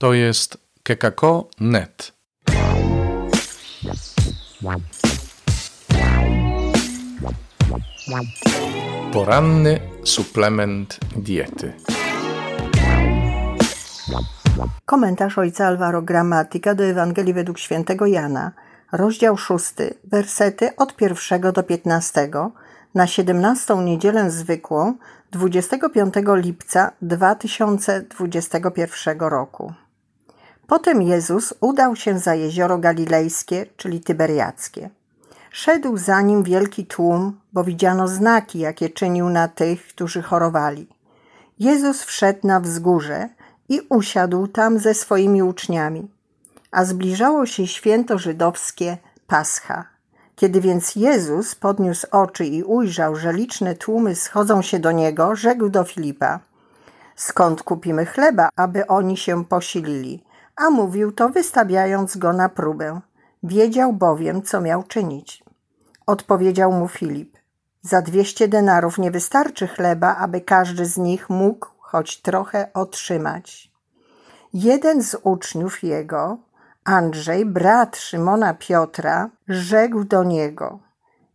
To jest kekako.net. Poranny suplement diety. Komentarz ojca Alvaro Gramatika do Ewangelii według świętego Jana, rozdział 6, wersety od 1 do 15, na 17 niedzielę zwykłą 25 lipca 2021 roku. Potem Jezus udał się za jezioro galilejskie, czyli tyberiackie. Szedł za nim wielki tłum, bo widziano znaki, jakie czynił na tych, którzy chorowali. Jezus wszedł na wzgórze i usiadł tam ze swoimi uczniami. A zbliżało się święto żydowskie Pascha. Kiedy więc Jezus podniósł oczy i ujrzał, że liczne tłumy schodzą się do niego, rzekł do Filipa: Skąd kupimy chleba, aby oni się posilili? A mówił to wystawiając go na próbę. Wiedział bowiem, co miał czynić. Odpowiedział mu Filip: Za dwieście denarów nie wystarczy chleba, aby każdy z nich mógł choć trochę otrzymać. Jeden z uczniów jego, Andrzej, brat Szymona Piotra, rzekł do niego: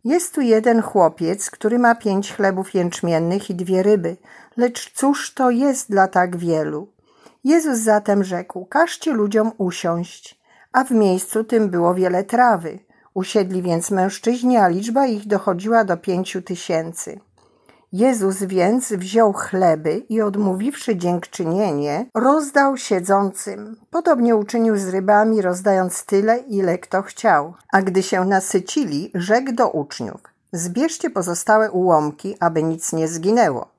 Jest tu jeden chłopiec, który ma pięć chlebów jęczmiennych i dwie ryby, lecz cóż to jest dla tak wielu? Jezus zatem rzekł: Każcie ludziom usiąść, a w miejscu tym było wiele trawy. Usiedli więc mężczyźni, a liczba ich dochodziła do pięciu tysięcy. Jezus więc wziął chleby i odmówiwszy dziękczynienie, rozdał siedzącym. Podobnie uczynił z rybami, rozdając tyle, ile kto chciał. A gdy się nasycili, rzekł do uczniów: Zbierzcie pozostałe ułomki, aby nic nie zginęło.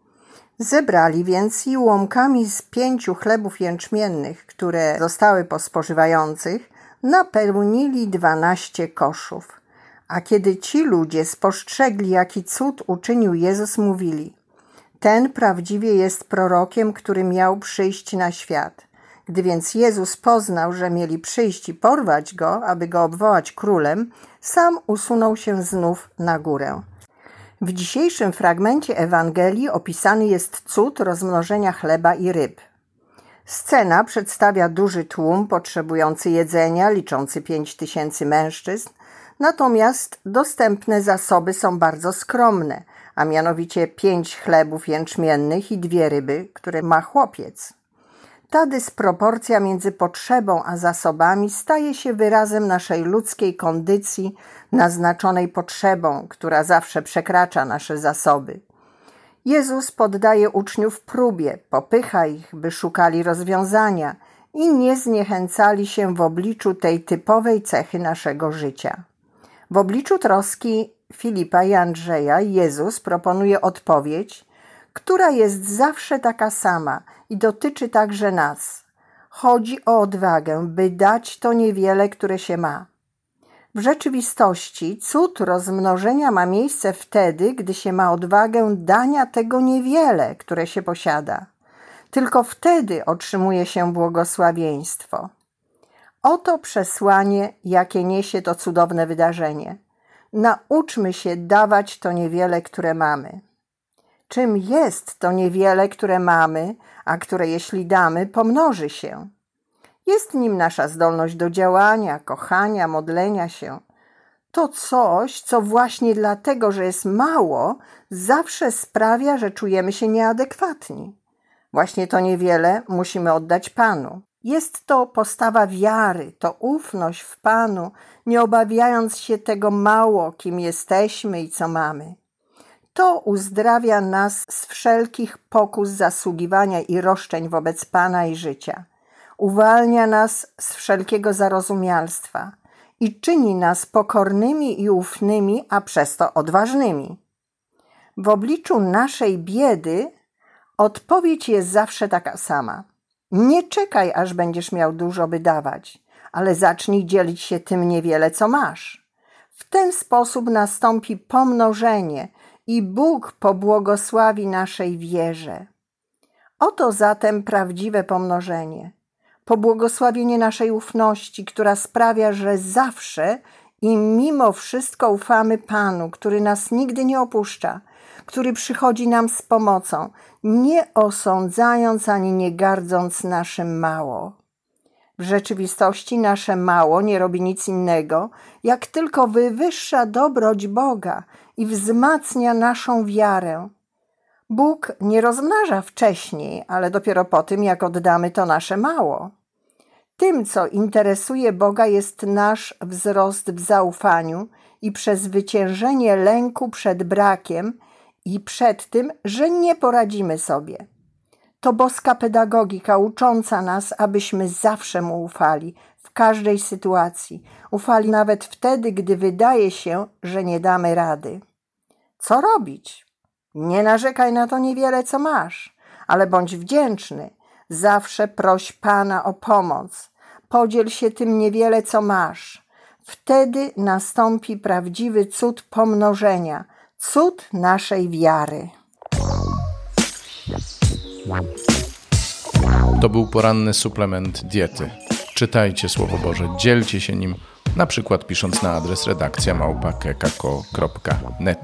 Zebrali więc i ułomkami z pięciu chlebów jęczmiennych, które zostały po spożywających, napełnili dwanaście koszów. A kiedy ci ludzie spostrzegli, jaki cud uczynił Jezus, mówili: Ten prawdziwie jest prorokiem, który miał przyjść na świat. Gdy więc Jezus poznał, że mieli przyjść i porwać go, aby go obwołać królem, sam usunął się znów na górę. W dzisiejszym fragmencie Ewangelii opisany jest cud rozmnożenia chleba i ryb. Scena przedstawia duży tłum potrzebujący jedzenia, liczący pięć tysięcy mężczyzn, natomiast dostępne zasoby są bardzo skromne, a mianowicie pięć chlebów jęczmiennych i dwie ryby, które ma chłopiec. Ta dysproporcja między potrzebą a zasobami staje się wyrazem naszej ludzkiej kondycji naznaczonej potrzebą, która zawsze przekracza nasze zasoby. Jezus poddaje uczniów próbie, popycha ich, by szukali rozwiązania i nie zniechęcali się w obliczu tej typowej cechy naszego życia. W obliczu troski Filipa i Andrzeja Jezus proponuje odpowiedź, która jest zawsze taka sama i dotyczy także nas. Chodzi o odwagę, by dać to niewiele, które się ma. W rzeczywistości cud rozmnożenia ma miejsce wtedy, gdy się ma odwagę dania tego niewiele, które się posiada. Tylko wtedy otrzymuje się błogosławieństwo. Oto przesłanie, jakie niesie to cudowne wydarzenie. Nauczmy się dawać to niewiele, które mamy. Czym jest to niewiele, które mamy, a które jeśli damy, pomnoży się? Jest nim nasza zdolność do działania, kochania, modlenia się. To coś, co właśnie dlatego, że jest mało, zawsze sprawia, że czujemy się nieadekwatni. Właśnie to niewiele musimy oddać Panu. Jest to postawa wiary, to ufność w Panu, nie obawiając się tego mało, kim jesteśmy i co mamy. To uzdrawia nas z wszelkich pokus zasługiwania i roszczeń wobec Pana i życia. Uwalnia nas z wszelkiego zarozumialstwa i czyni nas pokornymi i ufnymi, a przez to odważnymi. W obliczu naszej biedy odpowiedź jest zawsze taka sama. Nie czekaj, aż będziesz miał dużo, by dawać, ale zacznij dzielić się tym niewiele, co masz. W ten sposób nastąpi pomnożenie i Bóg pobłogosławi naszej wierze. Oto zatem prawdziwe pomnożenie. Pobłogosławienie naszej ufności, która sprawia, że zawsze i mimo wszystko ufamy Panu, który nas nigdy nie opuszcza, który przychodzi nam z pomocą, nie osądzając ani nie gardząc naszym mało. W rzeczywistości nasze mało nie robi nic innego, jak tylko wywyższa dobroć Boga i wzmacnia naszą wiarę. Bóg nie rozmnaża wcześniej, ale dopiero po tym, jak oddamy to nasze mało. Tym, co interesuje Boga, jest nasz wzrost w zaufaniu i przezwyciężenie lęku przed brakiem i przed tym, że nie poradzimy sobie. To boska pedagogika ucząca nas, abyśmy zawsze mu ufali, w każdej sytuacji. Ufali nawet wtedy, gdy wydaje się, że nie damy rady. Co robić? Nie narzekaj na to niewiele, co masz, ale bądź wdzięczny. Zawsze proś Pana o pomoc. Podziel się tym niewiele, co masz. Wtedy nastąpi prawdziwy cud pomnożenia, cud naszej wiary. To był poranny suplement diety. Czytajcie Słowo Boże, dzielcie się nim, na przykład pisząc na adres redakcja małpa.kekako.net.